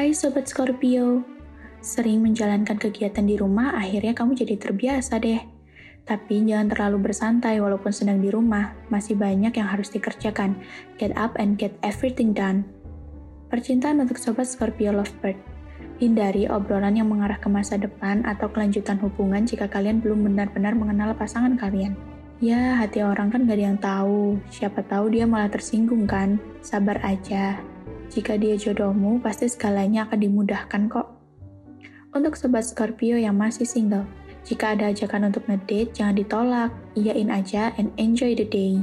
Hai Sobat Scorpio, sering menjalankan kegiatan di rumah akhirnya kamu jadi terbiasa deh. Tapi jangan terlalu bersantai walaupun sedang di rumah, masih banyak yang harus dikerjakan. Get up and get everything done. Percintaan untuk Sobat Scorpio Lovebird. Hindari obrolan yang mengarah ke masa depan atau kelanjutan hubungan jika kalian belum benar-benar mengenal pasangan kalian. Ya, hati orang kan gak ada yang tahu. Siapa tahu dia malah tersinggung kan? Sabar aja. Jika dia jodohmu, pasti segalanya akan dimudahkan kok. Untuk sobat Scorpio yang masih single, jika ada ajakan untuk ngedate, jangan ditolak, iyain aja and enjoy the day.